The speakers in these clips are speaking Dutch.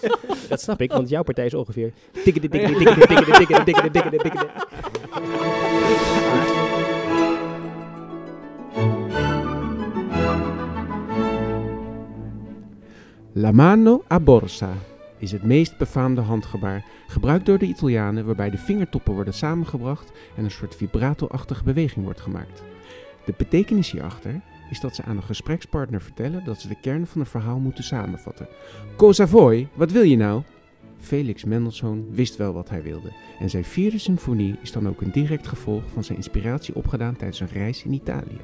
Dat snap ik, want jouw partij is ongeveer... La mano a borsa is het meest befaamde handgebaar, gebruikt door de Italianen, waarbij de vingertoppen worden samengebracht en een soort vibrato-achtige beweging wordt gemaakt. De betekenis hierachter is dat ze aan een gesprekspartner vertellen dat ze de kern van een verhaal moeten samenvatten. Cosa vuoi? Wat wil je nou? Felix Mendelssohn wist wel wat hij wilde en zijn vierde symfonie is dan ook een direct gevolg van zijn inspiratie opgedaan tijdens een reis in Italië.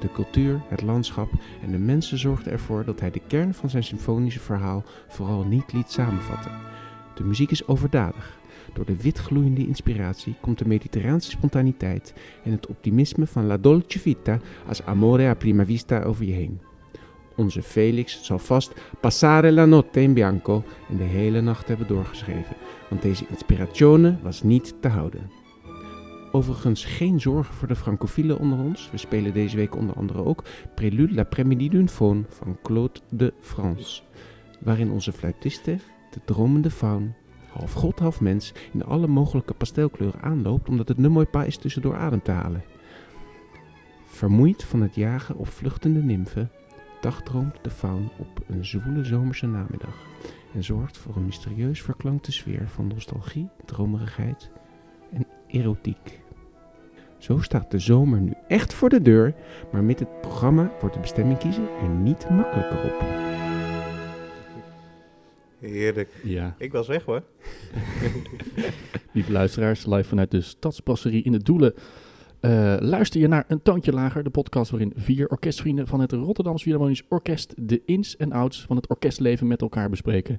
De cultuur, het landschap en de mensen zorgden ervoor dat hij de kern van zijn symfonische verhaal vooral niet liet samenvatten. De muziek is overdadig. Door de witgloeiende inspiratie komt de mediterraanse spontaniteit en het optimisme van La Dolce Vita als amore a prima vista over je heen. Onze Felix zal vast passare la notte in bianco en de hele nacht hebben doorgeschreven, want deze inspirazione was niet te houden. Overigens geen zorgen voor de francofielen onder ons. We spelen deze week onder andere ook Prélude l'après-midi d'une faune van Claude de France. Waarin onze fluitiste, de dromende faun, half god half mens, in alle mogelijke pastelkleuren aanloopt omdat het mooi pas is tussendoor adem te halen. Vermoeid van het jagen op vluchtende nimfen, dagdroomt de faun op een zwoele zomerse namiddag en zorgt voor een mysterieus verklankte sfeer van nostalgie, dromerigheid en erotiek. Zo staat de zomer nu echt voor de deur, maar met het programma wordt de bestemming kiezen er niet makkelijker op. Heerlijk. Ja, Ik was weg hoor. lieve luisteraars, live vanuit de Stadspasserie in de Doelen. Eh, luister je naar Een Toontje Lager, de podcast waarin vier orkestvrienden van het Rotterdams Philharmonisch Orkest de ins en outs van het orkestleven met elkaar bespreken.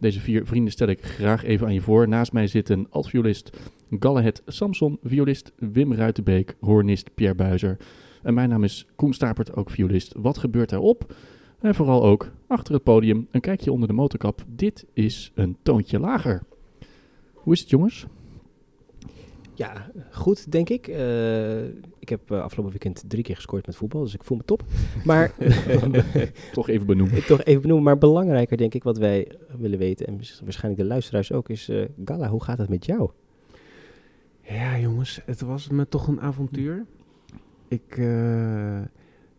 Deze vier vrienden stel ik graag even aan je voor. Naast mij zitten altviolist Gallehet Samson, violist Wim Ruitenbeek, hoornist Pierre Buizer. En mijn naam is Koen Stapert, ook violist. Wat gebeurt erop? En vooral ook achter het podium een kijkje onder de motorkap. Dit is Een Toontje Lager. Hoe is het jongens? Ja, goed, denk ik. Eh, ik heb eh, afgelopen weekend drie keer gescoord met voetbal, dus ik voel me top. Maar Toch even benoemen. ik toch even benoemen, maar belangrijker denk ik wat wij willen weten, en waarschijnlijk de luisteraars ook, is eh, Gala, hoe gaat het met jou? Ja, jongens, het was me toch een avontuur. Ik.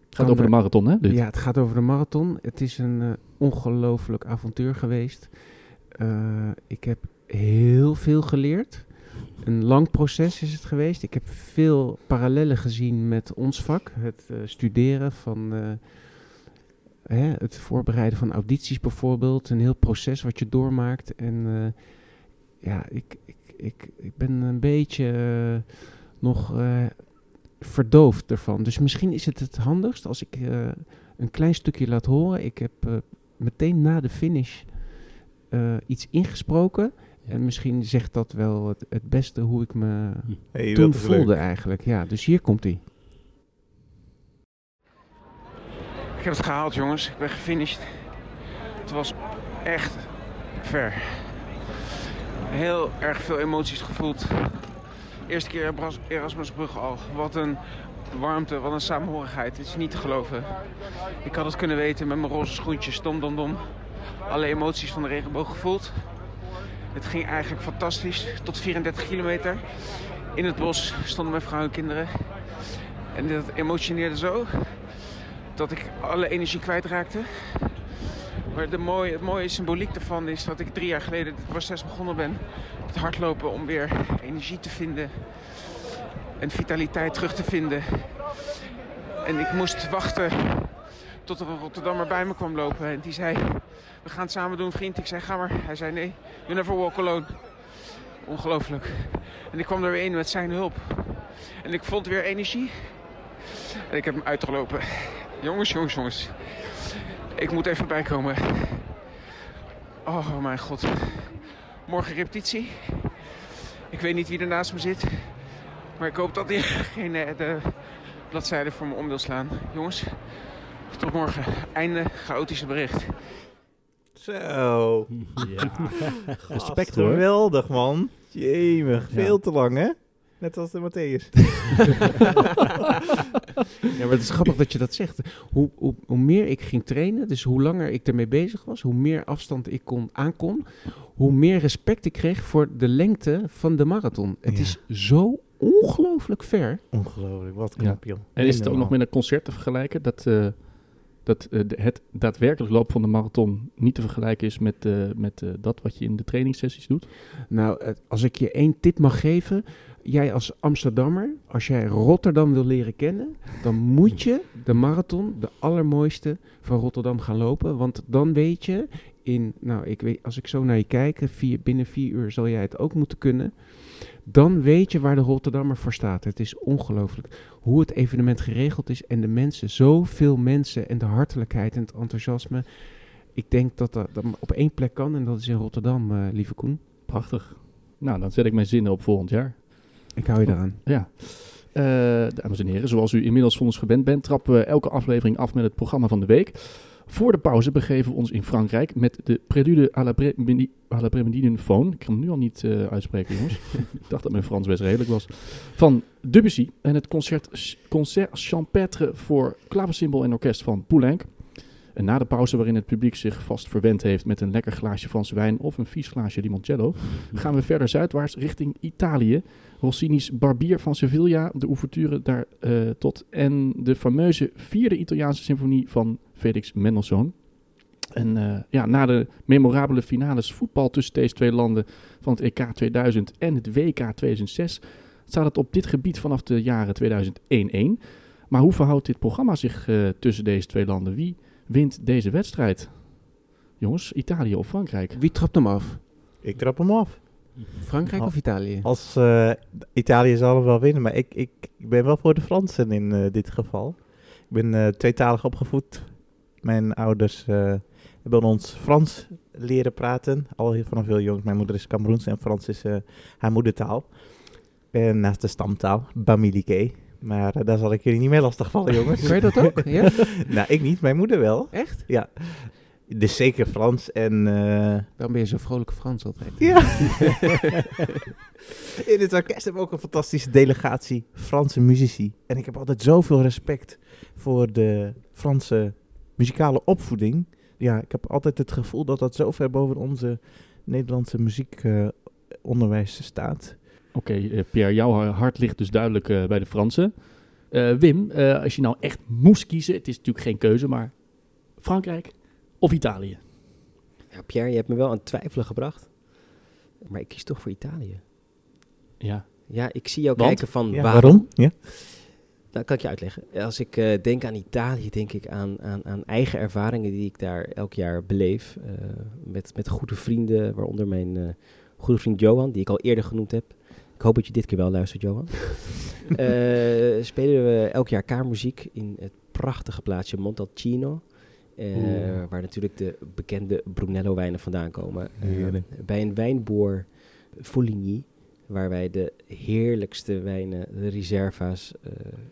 Eh, Het gaat over de er- marathon, hè? Dit. Ja, het gaat over de marathon. Het is een eh, ongelooflijk avontuur geweest. Eh, ik heb heel veel geleerd. Een lang proces is het geweest. Ik heb veel parallellen gezien met ons vak. Het eh, studeren van eh, hè, het voorbereiden van audities bijvoorbeeld. Een heel proces wat je doormaakt. En eh, ja, ik, ik, ik, ik ben een beetje eh, nog eh, verdoofd ervan. Dus misschien is het het handigst als ik eh, een klein stukje laat horen. Ik heb eh, meteen na de finish eh, iets ingesproken. Ja. En misschien zegt dat wel het, het beste hoe ik me Hey, toen leuk. voelde eigenlijk. Ja, dus hier komt hij. Ik heb het gehaald, jongens. Ik ben gefinished. Het was echt ver. Heel erg veel emoties gevoeld. Eerste keer Eras- Erasmusbrug al. Wat een warmte, wat een samenhorigheid. Het is niet te geloven. Ik had het kunnen weten met mijn roze schoentjes, dom dom dom. Alle emoties van de regenboog gevoeld. Het ging eigenlijk fantastisch. Tot 34 kilometer. In het bos stonden mijn vrouw en kinderen. En dat emotioneerde zo dat ik alle energie kwijtraakte. Maar mooie, het mooie symboliek daarvan is dat ik drie jaar geleden dit proces begonnen ben. Het hardlopen om weer energie te vinden. En vitaliteit terug te vinden. En ik moest wachten tot er een Rotterdammer bij me kwam lopen. En die zei, we gaan het samen doen vriend. Ik zei, ga maar. Hij zei, nee, you never walk alone. Ongelooflijk. En ik kwam er weer in met zijn hulp. En ik vond weer energie. En ik heb hem uitgelopen. Jongens, jongens, jongens. Ik moet even bijkomen. Oh, mijn god. Morgen repetitie. Ik weet niet wie er naast me zit. Maar ik hoop dat hij geen eh, de bladzijde voor me om wil slaan. Jongens, tot morgen. Einde chaotische bericht. Zo. Ja. Respect, hoor. Geweldig man. Jemig. Veel te lang hè? Net als de Matthäus. Ja, maar het is grappig dat je dat zegt. Hoe, hoe, hoe meer ik ging trainen, dus hoe langer ik ermee bezig was, hoe meer afstand ik kon, aankon, hoe meer respect ik kreeg voor de lengte van de marathon. Het Ja. is zo ongelooflijk ver. Ongelooflijk, wat Ja. knap, joh. En is het ook nog met een concert te vergelijken? Dat, eh, dat eh, de- het daadwerkelijk lopen van de marathon niet te vergelijken is met, eh, met eh, dat wat je in de trainingssessies doet? Nou, als ik je één tip mag geven. Jij als Amsterdammer, als jij Rotterdam wil leren kennen, dan moet je de marathon, de allermooiste van Rotterdam gaan lopen. Want dan weet je, in, nou, ik weet, als ik zo naar je kijk, vier, binnen vier uur zal jij het ook moeten kunnen. Dan weet je waar de Rotterdammer voor staat. Het is ongelooflijk hoe het evenement geregeld is en de mensen, zoveel mensen en de hartelijkheid en het enthousiasme. Ik denk dat dat, dat op één plek kan en dat is in Rotterdam, eh, lieve Koen. Prachtig. Nou, dan zet ik mijn zinnen op volgend jaar. Ik hou je eraan. Ja. Eh, dames en heren, zoals u inmiddels van ons gewend bent, trappen we elke aflevering af met het programma van de week. Voor de pauze begeven we ons in Frankrijk met de Prélude à la, à Bremendine Faune. Ik kan hem nu al niet eh, uitspreken, jongens. ik dacht dat mijn Frans best redelijk was. Van Debussy en het concert, concert Champêtre voor klaversymbol en orkest van Poulenc. En na de pauze waarin het publiek zich vast verwend heeft met een lekker glaasje Franse wijn of een vies glaasje limoncello, gaan we verder zuidwaarts richting Italië. Rossini's Barbier van Sevilla, de ouverture daar eh, tot en de fameuze vierde Italiaanse symfonie van Felix Mendelssohn. En eh, ja, na de memorabele finales voetbal tussen deze twee landen van het EK 2000 en het WK 2006 staat het op dit gebied vanaf de jaren 2001-1. Maar hoe verhoudt dit programma zich eh, tussen deze twee landen? Wie wint deze wedstrijd? Jongens, Italië of Frankrijk? Wie trapt hem af? Ik trap hem af. Frankrijk of Italië? Als eh, Italië zal hem wel winnen, maar ik, ik, ik ben wel voor de Fransen in eh, dit geval. Ik ben eh, tweetalig opgevoed. Mijn ouders eh, hebben ons Frans leren praten, al heel- vanaf heel jong. Mijn moeder is Cameroens en Frans is haar moedertaal. En naast de stamtaal, Bamileke. Maar eh, daar zal ik jullie niet mee lastigvallen, jongens. Kan je dat ook? Ja? nou, ik niet, mijn moeder wel. Echt? Ja. Dus zeker Frans en... eh, Dan ben je zo vrolijk Frans altijd. Ja. In het orkest hebben we ook een fantastische delegatie Franse muzici. En ik heb altijd zoveel respect voor de Franse muzikale opvoeding. Ja, ik heb altijd het gevoel dat dat zo ver boven onze Nederlandse muziekonderwijs staat. Oké, eh, Pierre, jouw hart ligt dus duidelijk eh, bij de Fransen. Eh, Wim, eh, als je nou echt moest kiezen, het is natuurlijk geen keuze, maar Frankrijk of Italië? Ja, Pierre, je hebt me wel aan het twijfelen gebracht. Maar ik kies toch voor Italië. Ja, Ja, ik zie jou Want? kijken van Ja, waarom. waarom? Ja. Nou, kan ik je uitleggen. Als ik eh, denk aan Italië, denk ik aan, aan, aan eigen ervaringen die ik daar elk jaar beleef. eh, met, met goede vrienden, waaronder mijn eh, goede vriend Johan, die ik al eerder genoemd heb. Ik hoop dat je dit keer wel luistert, Johan. Eh, spelen we elk jaar kaarmuziek in het prachtige plaatsje Montalcino. eh, waar natuurlijk de bekende Brunello-wijnen vandaan komen. Eh, bij een wijnboer Fouligny, waar wij de heerlijkste wijnen, de reserva's,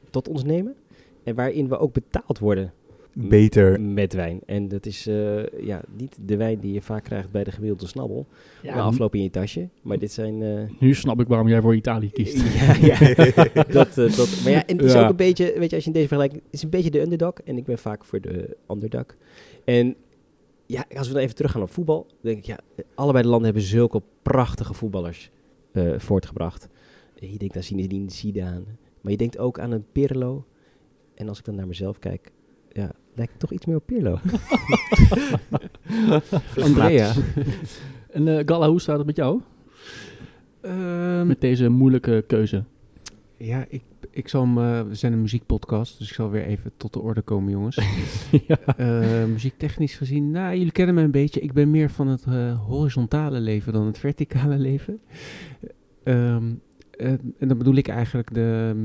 tot ons nemen. En waarin we ook betaald worden Beter. met wijn. En dat is eh, ja, niet de wijn die je vaak krijgt bij de gemiddelde snabbel. ja na afloop in je tasje. Maar dit zijn... eh, nu snap ik waarom jij voor Italië kiest. ja, ja. dat, eh, dat, maar ja, en het is Ja. ook een beetje, weet je, als je in deze vergelijking, het is een beetje de underdog. En ik ben vaak voor de underdog. En ja, als we dan even teruggaan op voetbal, dan denk ik, ja, allebei de landen hebben zulke prachtige voetballers eh, voortgebracht. Je denkt aan Zinedine Zidane, maar je denkt ook aan een Pirlo. En als ik dan naar mezelf kijk, ja, lijkt toch iets meer op Pirlo. Andrea. En eh, Galla, hoe staat het met jou? Ehm, Met deze moeilijke keuze. ja, ik, ik zal hem, eh, we zijn een muziekpodcast, dus ik zal weer even tot de orde komen, jongens. ja. Eh, muziektechnisch gezien, nou, jullie kennen me een beetje. Ik ben meer van het horizontale leven dan het verticale leven. Ehm, eh, en dan bedoel ik eigenlijk de.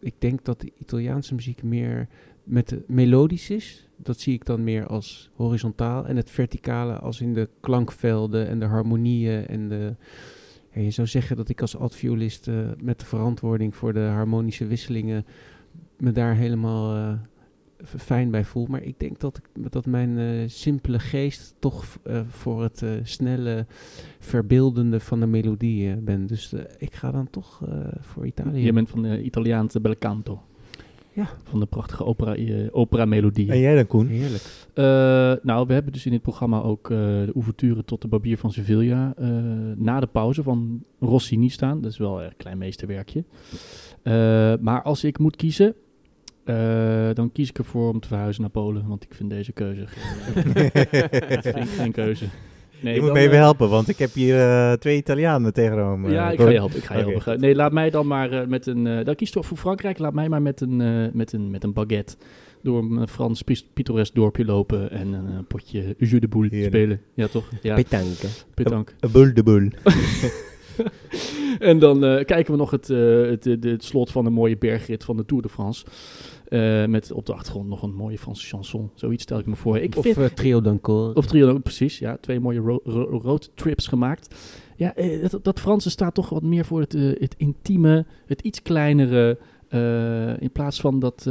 Ik denk dat de Italiaanse muziek meer met melodisch is. Dat zie ik dan meer als horizontaal. En het verticale als in de klankvelden en de harmonieën en de. Ja, je zou zeggen dat ik als altviolist eh, met de verantwoording voor de harmonische wisselingen me daar helemaal eh, fijn bij voel. Maar ik denk dat, ik, dat mijn eh, simpele geest toch voor het snelle, verbeeldende van de melodie eh, ben. Dus ik ga dan toch voor Italië. Je bent van de Italiaanse bel canto. Ja. Van de prachtige opera, eh, opera-melodie. En jij dan, Koen? Heerlijk. Eh, nou, we hebben dus in dit programma ook eh, de ouverture tot de Barbier van Sevilla eh, na de pauze van Rossini staan. Dat is wel een klein meesterwerkje. Eh, maar als ik moet kiezen, eh, dan kies ik ervoor om te verhuizen naar Polen. Want ik vind deze keuze geen, geen keuze. Nee, je moet me even eh, helpen, want ik heb hier eh, twee Italianen tegenover me. Ja, ik ga je helpen. Ik ga je helpen. Nee, laat mij dan maar eh, met een. eh dan kies toch voor Frankrijk. Laat mij maar met een, eh, met een, met een baguette door een Frans pittoresk dorpje lopen en een eh, potje jeu de boule Heerlijk. spelen. Ja, toch? Ja, Petanque. petanque. Een boel de boel. En dan eh, kijken we nog het, eh, het, het, het slot van een mooie bergrit van de Tour de France. Eh, met op de achtergrond nog een mooie Franse chanson. Zoiets stel ik me voor. Ik of vind, eh, Trio d'Ancor. Of trio, precies. Ja, twee mooie ro- ro- roadtrips gemaakt. Ja, eh, dat, dat Franse staat toch wat meer voor het, het intieme, het iets kleinere. in plaats van dat,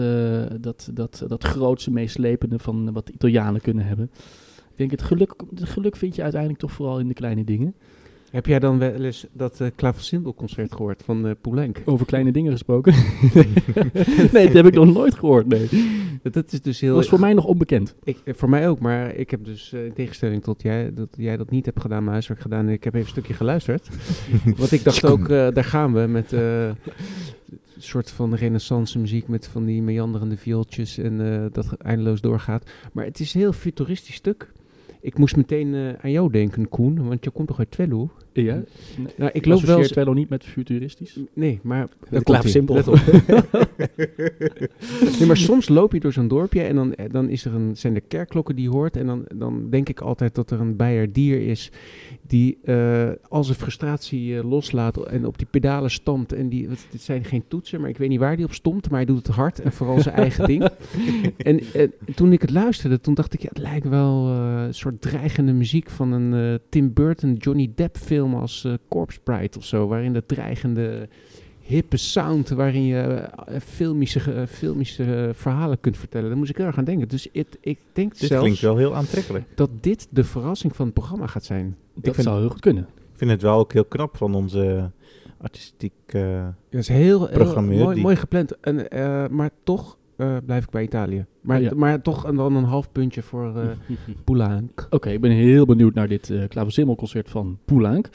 dat, dat, dat grootse, meeslepende van wat de Italianen kunnen hebben. Ik denk, het geluk, het geluk vind je uiteindelijk toch vooral in de kleine dingen. Heb jij dan wel eens dat uh, concert gehoord van uh, Poulenc? Over kleine dingen gesproken? nee, dat heb ik nog nooit gehoord, nee. Dat, dat is dus heel... Dat voor mij nog onbekend. Ik, voor mij ook, maar ik heb dus uh, in tegenstelling tot jij, dat jij dat niet hebt gedaan, mijn huiswerk gedaan. En ik heb even een stukje geluisterd. Want ik dacht ook, uh, daar gaan we met een soort van renaissance muziek met van die meanderende viooltjes en dat eindeloos doorgaat. Maar het is een heel futuristisch stuk. Ik moest meteen uh, aan jou denken, Koen, want je komt toch uit Twello? Ja. Nee. Nou, ik loop wel Twello niet met futuristisch? Nee, maar dat klaar simpel. nee, maar soms loop je door zo'n dorpje en dan, dan is er een, zijn er kerkklokken die je hoort. En dan, dan denk ik altijd dat er een bijer dier is die uh, al zijn frustratie uh, loslaat en op die pedalen stampt. En die, het zijn geen toetsen, maar ik weet niet waar die op stomt, maar hij doet het hard en vooral zijn eigen ding. En, en, toen ik het luisterde, toen dacht ik, ja, het lijkt wel uh, een soort dreigende muziek van een Tim Burton Johnny Depp film als Corpse Bride of zo, waarin dat dreigende hippe sound waarin je uh, filmische, uh, filmische uh, verhalen kunt vertellen. Daar moest ik heel erg aan denken. Dus it, ik denk dit zelfs... klinkt wel heel aantrekkelijk. Dat dit de verrassing van het programma gaat zijn. Dat ik vind, zou heel goed kunnen. Ik vind het wel ook heel knap van onze artistiek Dat is heel, heel mooi, mooi gepland. En, maar toch blijf ik bij Italië. Maar, ja. maar toch en dan een half puntje voor Poulenc. Oké, okay, ik ben heel benieuwd naar dit uh, klaversimmelconcert van Poulenc.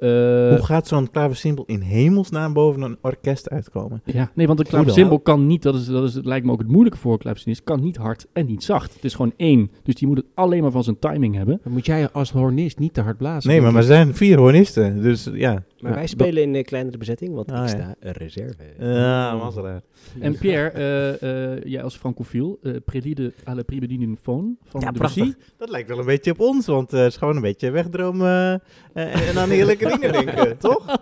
Uh, Hoe gaat zo'n klaversymbol in hemelsnaam boven een orkest uitkomen? Ja, nee, want een klaversymbol kan niet, dat, is, dat is, lijkt me ook het moeilijke voor een klaversymbol, kan niet hard en niet zacht. Het is gewoon één, dus die moet het alleen maar van zijn timing hebben. Dan moet jij als hornist niet te hard blazen. Nee, maar er zijn vier hornisten, dus ja. Maar wij spelen in een kleinere bezetting, want ah, ik sta ja. reserve. Ja, mazelaar. En Pierre, uh, uh, jij als francofiel, uh, Prelide à la prime d'une faune van ja, de prachtig. Dat lijkt wel een beetje op ons, want het is gewoon een beetje wegdromen en aan heerlijke dingen denken, toch?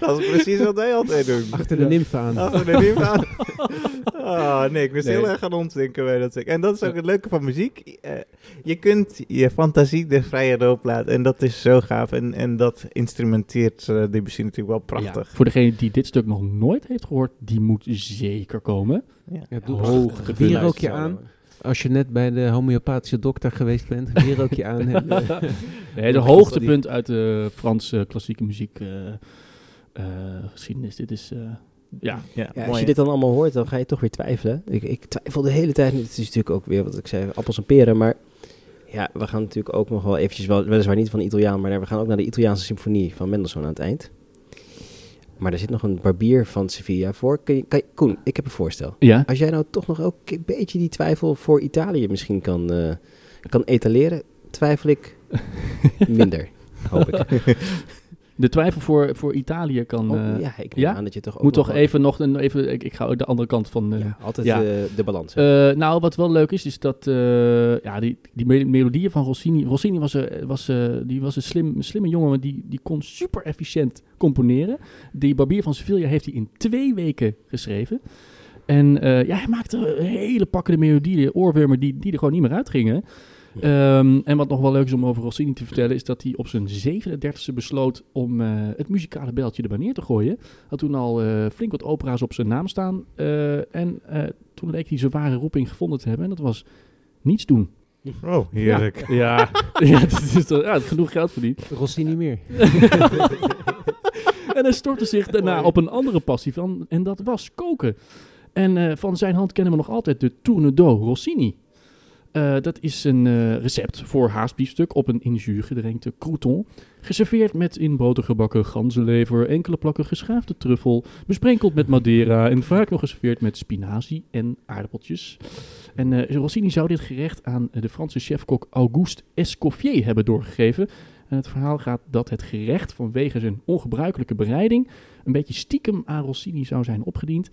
Dat is precies wat wij altijd doen. Achter de nimf aan. Achter de nimf aan. oh, nee, ik moest nee. heel erg aan ons denken bij dat En dat is ook het leuke van muziek. je kunt je fantasie de vrije loop laten en dat is zo gaaf. En, en dat instrumenteert Debussy natuurlijk wel prachtig. Ja, voor degene die dit stuk nog nooit heeft gehoord, die moet zeker komen. Ja, hoog. Wie rook je aan? Als je net bij de homeopathische dokter geweest bent, wie rook je aan? nee, de hoogtepunt uit de Franse klassieke muziek uh, uh, geschiedenis. Dit is... Uh, ja, ja, ja als je dit dan allemaal hoort, dan ga je toch weer twijfelen. Ik, ik twijfel de hele tijd. Het is natuurlijk ook weer wat ik zei, appels en peren. Maar ja, we gaan natuurlijk ook nog wel eventjes, wel, weliswaar niet van Italiaan, maar we gaan ook naar de Italiaanse symfonie van Mendelssohn aan het eind. Maar er zit nog een barbier van Sevilla voor. Kun je, kan je, Koen, ik heb een voorstel. Ja? Als jij nou toch nog ook een beetje die twijfel voor Italië misschien kan, uh, kan etaleren, twijfel ik minder, hoop ik. De twijfel voor, voor Italië kan... Oh, ja, ik ja? aan dat je toch ook Moet toch wel even nog een... Even, ik, ik ga de andere kant van... Ja, altijd ja. De, de balans. Nou, wat wel leuk is, is dat... ja, die, die me melodieën van Rossini... Rossini was, was, die was een, slim, een slimme jongen, die, die kon super efficiënt componeren. Die Barbier van Sevilla heeft hij in twee weken geschreven. En ja, hij maakte hele pakkende melodieën, oorwormen, die, die er gewoon niet meer uitgingen. Ehm, en wat nog wel leuk is om over Rossini te vertellen, is dat hij op zijn 37e besloot om eh, het muzikale beltje erbij neer te gooien. Had toen al eh, flink wat opera's op zijn naam staan. eh, en eh, toen leek hij zijn ware roeping gevonden te hebben. En dat was niets doen. Oh, heerlijk. Ja, ja, het is toch- ja, het genoeg geld verdiend. Rossini meer. En hij stortte zich daarna op een andere passie van, en dat was koken. En eh, van zijn hand kennen we nog altijd de Tourne-do Rossini. Eh, dat is een eh, recept voor haastbiefstuk op een in jus gedrenkte crouton. Geserveerd met in boter gebakken ganzenlever, enkele plakken geschaafde truffel, besprenkeld met madeira en vaak nog geserveerd met spinazie en aardappeltjes. En eh, Rossini zou dit gerecht aan de Franse chefkok Auguste Escoffier hebben doorgegeven. En het verhaal gaat dat het gerecht vanwege zijn ongebruikelijke bereiding een beetje stiekem aan Rossini zou zijn opgediend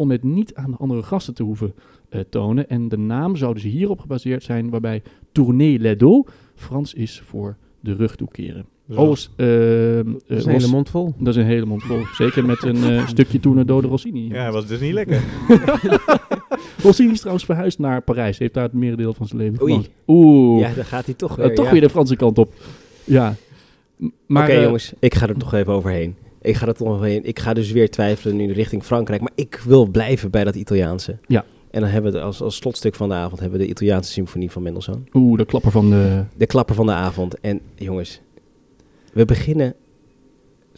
om het niet aan de andere gasten te hoeven eh, tonen. En de naam zou dus hierop gebaseerd zijn, waarbij tourner le dos Frans is voor de rug toekeren. Oh, s- eh, eh, Dat is een Ros- hele mond vol. dat is een hele mond vol. Zeker met een eh, stukje tourner do de Rossini. Ja, hij was dus niet lekker. Rossini is trouwens verhuisd naar Parijs. Heeft daar het merendeel van zijn leven Oei. gewoond. Oeh. Ja, dan gaat hij toch Eh, weer. toch ja. weer de Franse kant op. Ja. Oké eh, jongens, ik ga er toch even overheen. Ik ga er toch overheen. Ik ga dus weer twijfelen nu richting Frankrijk. Maar ik wil blijven bij dat Italiaanse. Ja. En dan hebben we als, als slotstuk van de avond hebben we de Italiaanse symfonie van Mendelssohn. Oeh, de klapper van de... De klapper van de avond. En jongens, we beginnen...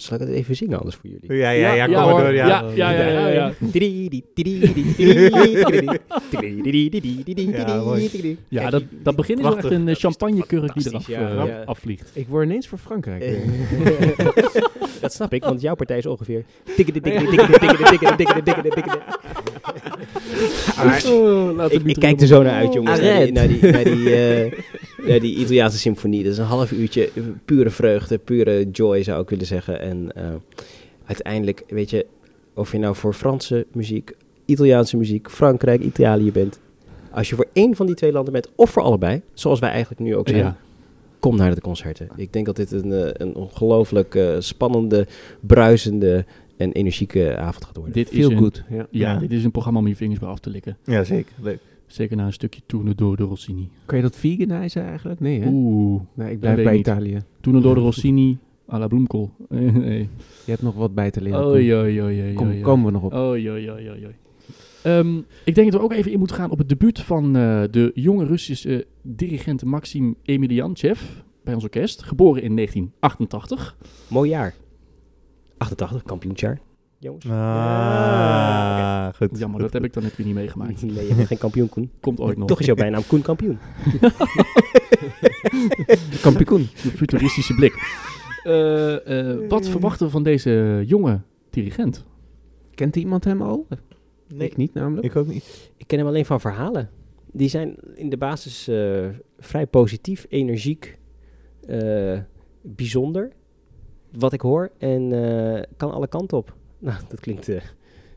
Zal ik het even zingen anders voor jullie? Ja, ja, ja, kom ja, maar door. Ja, Ja, ja, ja, ja, ja. Ja, mooi. Ja, dat, dat begin is wel echt een champagnekurk die eraf Ja. afvliegt. Ik word ineens voor Frankrijk. Dat snap ik, want jouw partij is ongeveer... Oh, ik, kijk er zo naar uit, jongens. Naar die, naar, die, naar, die, eh, naar die Italiaanse symfonie. Dat is een half uurtje pure vreugde, pure joy zou ik willen zeggen. En eh, uiteindelijk, weet je, of je nou voor Franse muziek, Italiaanse muziek, Frankrijk, Italië bent. Als je voor één van die twee landen bent, of voor allebei, zoals wij eigenlijk nu ook zijn, Ja. kom naar de concerten. Ik denk dat dit een, eh, een ongelooflijk eh, spannende, bruisende en energieke avond gaat worden. Dit is Feel een, good. Ja. Ja, Ja. dit is een programma om je vingers bij af te likken. Ja, zeker. Leuk. Zeker na een stukje Tourne door de Rossini. Kan je dat veganizen eigenlijk? Nee, hè? Oeh, Nee, ik blijf bij. Italië. Tourne door de Rossini à la bloemkool. Eh, nee. Je hebt nog wat bij te leren. Oei, Kom, komen we nog op. Oei, oei. Ehm, ik denk dat we ook even in moeten gaan op het debuut van eh, de jonge Russische dirigent Maxim Emeliantjev bij ons orkest. Geboren in 1988. Mooi jaar. 88, kampioensjaar. Jongens. Ah, goed. Jammer, dat heb ik dan net weer niet meegemaakt. Nee, je bent geen kampioen, Koen. Komt ooit nog. Toch is jouw bijnaam Koen kampioen. Kampioen. Een futuristische blik. Eh, eh, wat verwachten we van deze jonge dirigent? Kent iemand hem al? Nee, Ik niet namelijk. ik ook niet. Ik ken hem alleen van verhalen. Die zijn in de basis eh, vrij positief, energiek, eh, bijzonder. Wat ik hoor. En eh, kan alle kanten op. Nou, dat klinkt eh, een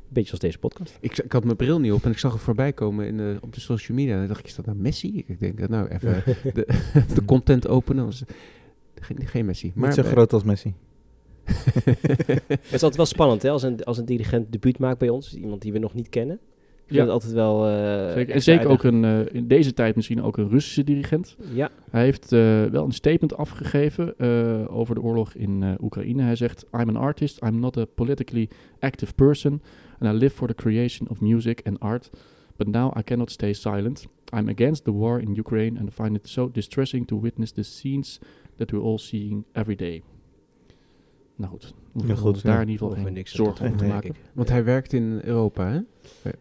beetje als deze podcast. Ik, ik had mijn bril niet op en ik zag hem voorbij komen in de, op de social media. En dan dacht ik, is dat nou Messi? Ik denk, nou even de, de content openen. Was, geen, geen Messi. Maar niet zo eh, groot als Messi. Het is altijd wel spannend hè, als een, als een dirigent debuut maakt bij ons. Iemand die we nog niet kennen. Vind Ja. het altijd wel... eh, Zeker, en zeker ook een, eh, in deze tijd misschien ook een Russische dirigent. Ja, Hij heeft eh, wel een statement afgegeven over de oorlog in Oekraïne. Hij zegt: I'm an artist, I'm not a politically active person, and I live for the creation of music and art. But now I cannot stay silent. I'm against the war in Ukraine and find it so distressing to witness the scenes that we're all seeing every day. Nou goed, we hoeven Ja, goed, ons daar in ieder geval niks zorgen te maken. ik. Want hij werkt in Europa, hè?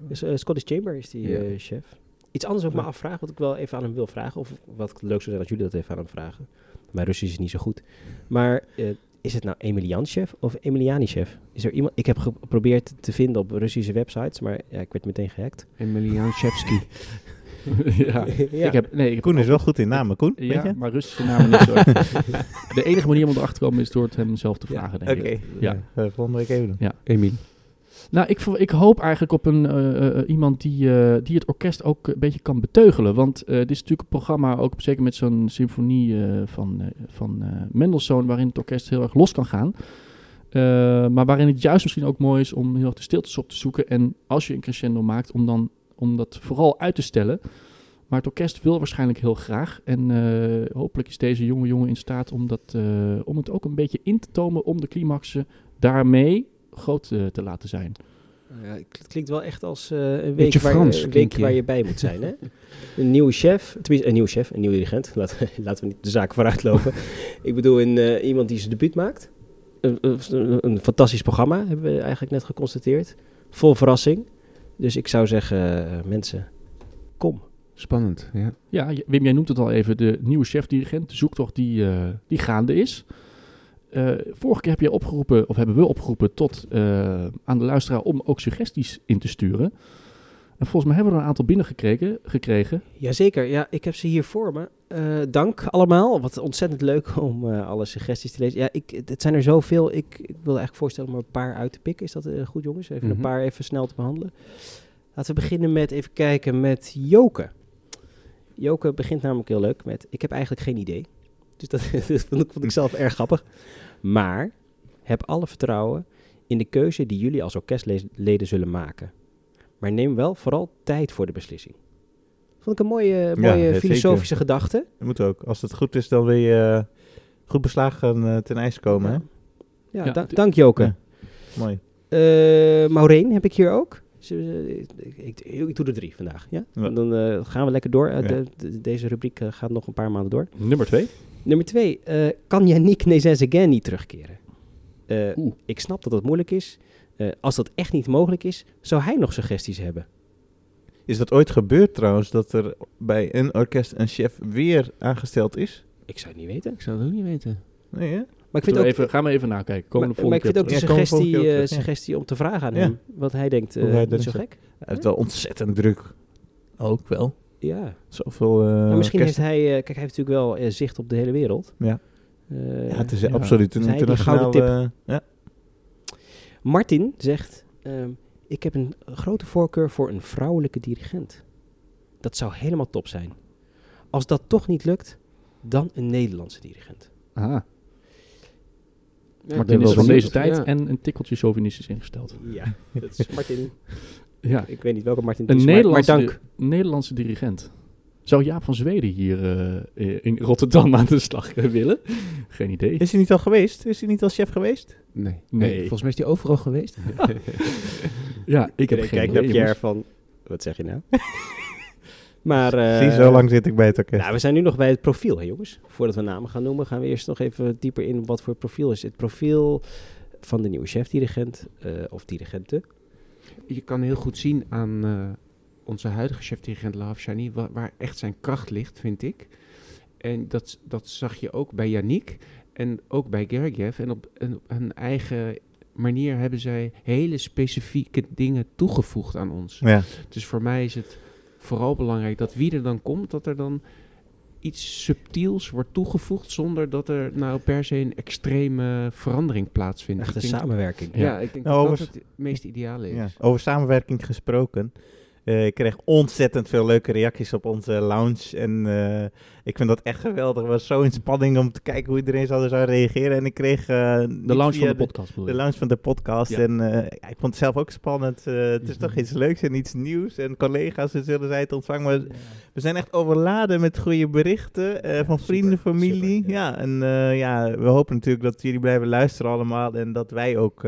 Dus, Scottish Chamber is die Ja. eh, chef. Iets anders ook me Ja. afvragen, wat ik wel even aan hem wil vragen. Of wat leuk zou zijn als jullie dat even aan hem vragen. Mijn Russisch is niet zo goed. Maar eh, is het nou Emilian chef of Emiliani chef? Is er iemand? Ik heb geprobeerd te vinden op Russische websites, maar ja, ik werd meteen gehackt. Emilian Shevsky. ja. ja. Ik heb, nee, ik heb Koen is wel goed in namen, Koen. weet Ja, je? maar Russische namen niet zo. De enige manier om erachter te komen is door het hem zelf te vragen, denk Oké. ik. Ja. Ja. volgende week even doen. Emil. Nou, ik, ik hoop eigenlijk op een, eh, eh, iemand die, eh, die het orkest ook een beetje kan beteugelen. Want eh, dit is natuurlijk een programma, ook zeker met zo'n symfonie eh, van, eh, van eh, Mendelssohn, waarin het orkest heel erg los kan gaan. Eh, maar waarin het juist misschien ook mooi is om heel erg de stiltes op te zoeken. En als je een crescendo maakt, om dan om dat vooral uit te stellen. Maar het orkest wil waarschijnlijk heel graag. En eh, hopelijk is deze jonge jongen in staat om, dat, eh, om het ook een beetje in te tomen om de climaxen daarmee groot eh, te laten zijn. Ja, het klinkt wel echt als eh, een week, Beetje waar, Frans een klink week je. waar je bij moet zijn. Hè? Een nieuwe chef, tenminste een nieuwe chef, een nieuwe dirigent. Laten, laten we niet de zaak vooruitlopen. Ik bedoel een, eh, iemand die zijn debuut maakt. Een, een, een fantastisch programma, hebben we eigenlijk net geconstateerd. Vol verrassing. Dus ik zou zeggen, eh, mensen, kom. Spannend, ja. Ja, Wim, jij noemt het al even, de nieuwe chefdirigent, de zoektocht die, eh, die gaande is. Eh, vorige keer heb je opgeroepen, of hebben we opgeroepen tot eh, aan de luisteraar om ook suggesties in te sturen. En volgens mij hebben we er een aantal binnengekregen. Gekregen. Jazeker, ja, ik heb ze hier voor me. Eh, dank allemaal. Wat ontzettend leuk om eh, alle suggesties te lezen. Ja, ik, het zijn er zoveel. Ik, ik wil eigenlijk voorstellen om er een paar uit te pikken. Is dat eh, goed, jongens? Even Mhm. een paar even snel te behandelen. Laten we beginnen met even kijken met Joke. Joke begint namelijk heel leuk met... Ik heb eigenlijk geen idee. Dus dat, dat vond, ik, vond ik zelf erg grappig. Maar heb alle vertrouwen in de keuze die jullie als orkestleden zullen maken. Maar neem wel vooral tijd voor de beslissing. Vond ik een mooie, mooie filosofische gedachte. Dat moet ook. Als het goed is, dan wil je eh, goed beslagen eh, ten ijs komen. Hè? Ja, Ja, da- het- dank Joke. Ja. Mooi. Eh, Maureen heb ik hier ook. Ze- ik, ik, doe er drie vandaag. Ja? Ja. Dan eh, gaan we lekker door. Ja. de- de- deze rubriek gaat nog een paar maanden door. Nummer twee. Nummer twee. eh, kan Yannick Nezes-Again niet terugkeren? Eh, ik snap dat dat moeilijk is. Eh, als dat echt niet mogelijk is, zou hij nog suggesties hebben? Is dat ooit gebeurd trouwens, dat er bij een orkest een chef weer aangesteld is? Ik zou het niet weten. Ik zou het ook niet weten. Nee, hè? Maar ik vind ook, even, gaan we even nakijken. Komen maar, maar ik vind ook de suggestie, eh, suggestie om te vragen aan Ja. hem. Wat hij denkt, Hoe eh, hij zo gek. Hij heeft wel ontzettend druk. Ook wel. Ja. Zoveel eh Maar misschien heeft hij, eh, kijk, hij heeft natuurlijk wel zicht op de hele wereld. Ja. Eh, Ja, het is ja. absoluut een internationaal... gouden eh, ja. Martin zegt, ehm, ik heb een grote voorkeur voor een vrouwelijke dirigent. Dat zou helemaal top zijn. Als dat toch niet lukt, dan een Nederlandse dirigent. Ah, Martin is van deze tijd Ja. en een tikkeltje chauvinistisch ingesteld. Ja, dat is Martin. Ja, Ik weet niet welke Martin het een is, maar, dank. Nederlandse dirigent. Zou Jaap van Zweden hier eh, eh, in Rotterdam aan de slag willen? Geen idee. Is hij niet al geweest? Is hij niet als chef geweest? Nee. Nee. Volgens mij is die overal geweest. Ja, ik heb Ik geen kijk naar Pierre van, wat zeg je nou? maar, eh, Zie, zo lang zit ik bij het orkest. Nou, we zijn nu nog bij het profiel, hè, jongens. Voordat we namen gaan noemen, gaan we eerst nog even dieper in wat voor profiel is. Het profiel van de nieuwe chefdirigent eh of dirigenten. Je kan heel goed zien aan eh, onze huidige chef-dirigent Laaf waar echt zijn kracht ligt, vind ik. En dat, dat zag je ook bij Yannick en ook bij Gergiev. En op een, hun eigen manier hebben zij hele specifieke dingen toegevoegd aan ons. Ja. Dus voor mij is het vooral belangrijk dat wie er dan komt, dat er dan iets subtiels wordt toegevoegd zonder dat er nou per se een extreme verandering plaatsvindt. Echt een samenwerking. Ja, ik denk Nou, dat dat het meest ideale is. Ja. Over samenwerking gesproken. Eh, ik kreeg ontzettend veel leuke reacties op onze lounge. En eh, ik vind dat echt geweldig. Het was zo in spanning om te kijken hoe iedereen zou, zou reageren. En ik kreeg... eh, De via van de podcast bedoel De je? launch van de podcast. Ja. En ik vond het zelf ook spannend. Het is toch iets leuks en iets nieuws. En collega's zullen zij het ontvangen. Maar we zijn echt overladen met goede berichten van vrienden, super, familie. super, ja. en ja, we hopen natuurlijk dat jullie blijven luisteren allemaal. En dat wij ook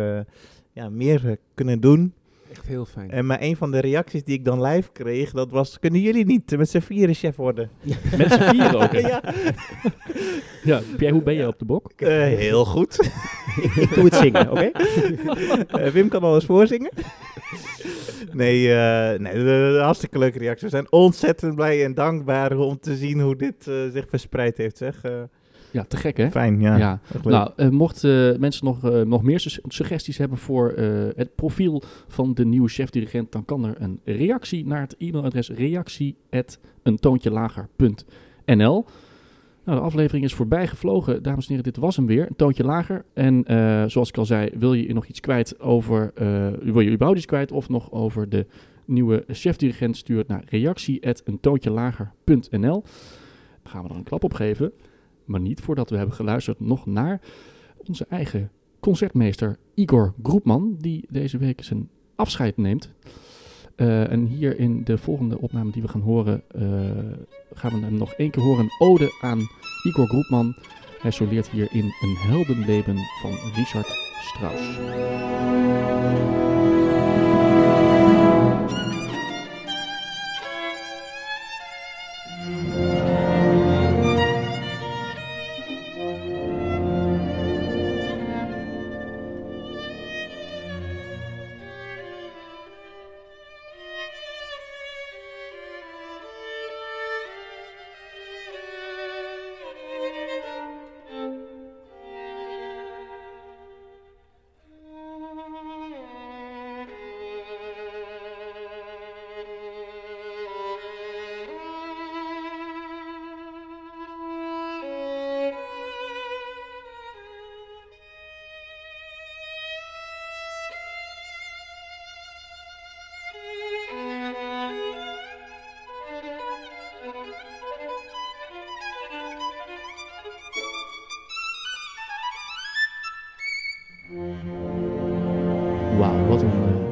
ja, meer kunnen doen. Echt heel fijn. En maar een van de reacties die ik dan live kreeg, dat was... Kunnen jullie niet met z'n vieren chef worden? Met z'n vieren ook. hè? ja, Ja, Pierre, hoe ben jij op de bok? eh, heel goed. Ik doe het zingen, oké? Eh, Wim kan al eens voorzingen. Nee, eh, nee de, de hartstikke leuke reactie. We zijn ontzettend blij en dankbaar om te zien hoe dit zich verspreid heeft. Zeg. Eh, Ja, te gek hè? fijn, ja. Nou, eh, mochten mensen nog, eh, nog meer su- suggesties hebben voor eh, het profiel van de nieuwe chefdirigent, dan kan er een reactie naar het e-mailadres reactie@eentoontjelager.nl. Nou, de aflevering is voorbij gevlogen. Dames en heren, dit was hem weer. Een toontje lager. En eh, zoals ik al zei, wil je nog iets kwijt over... eh, wil je überhaupt iets kwijt of nog over de nieuwe chefdirigent... stuur het naar reactie@eentoontjelager.nl. Dan gaan we er een klap op geven. Maar niet voordat we hebben geluisterd nog naar onze eigen concertmeester Igor Groepman... die deze week zijn afscheid neemt. Eh, en hier in de volgende opname die we gaan horen, eh, gaan we hem nog één keer horen. Een ode aan Igor Groepman. Hij soleert hier in Een heldenleven van Richard Strauss.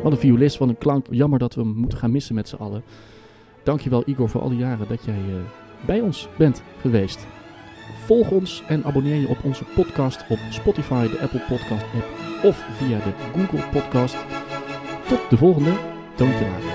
Wat een, violist, wat een klank. Jammer dat we hem moeten gaan missen met z'n allen. Dankjewel Igor voor al die jaren dat jij eh, bij ons bent geweest. Volg ons en abonneer je op onze podcast op Spotify, de Apple Podcast app of via de Google Podcast. Tot de volgende Lager.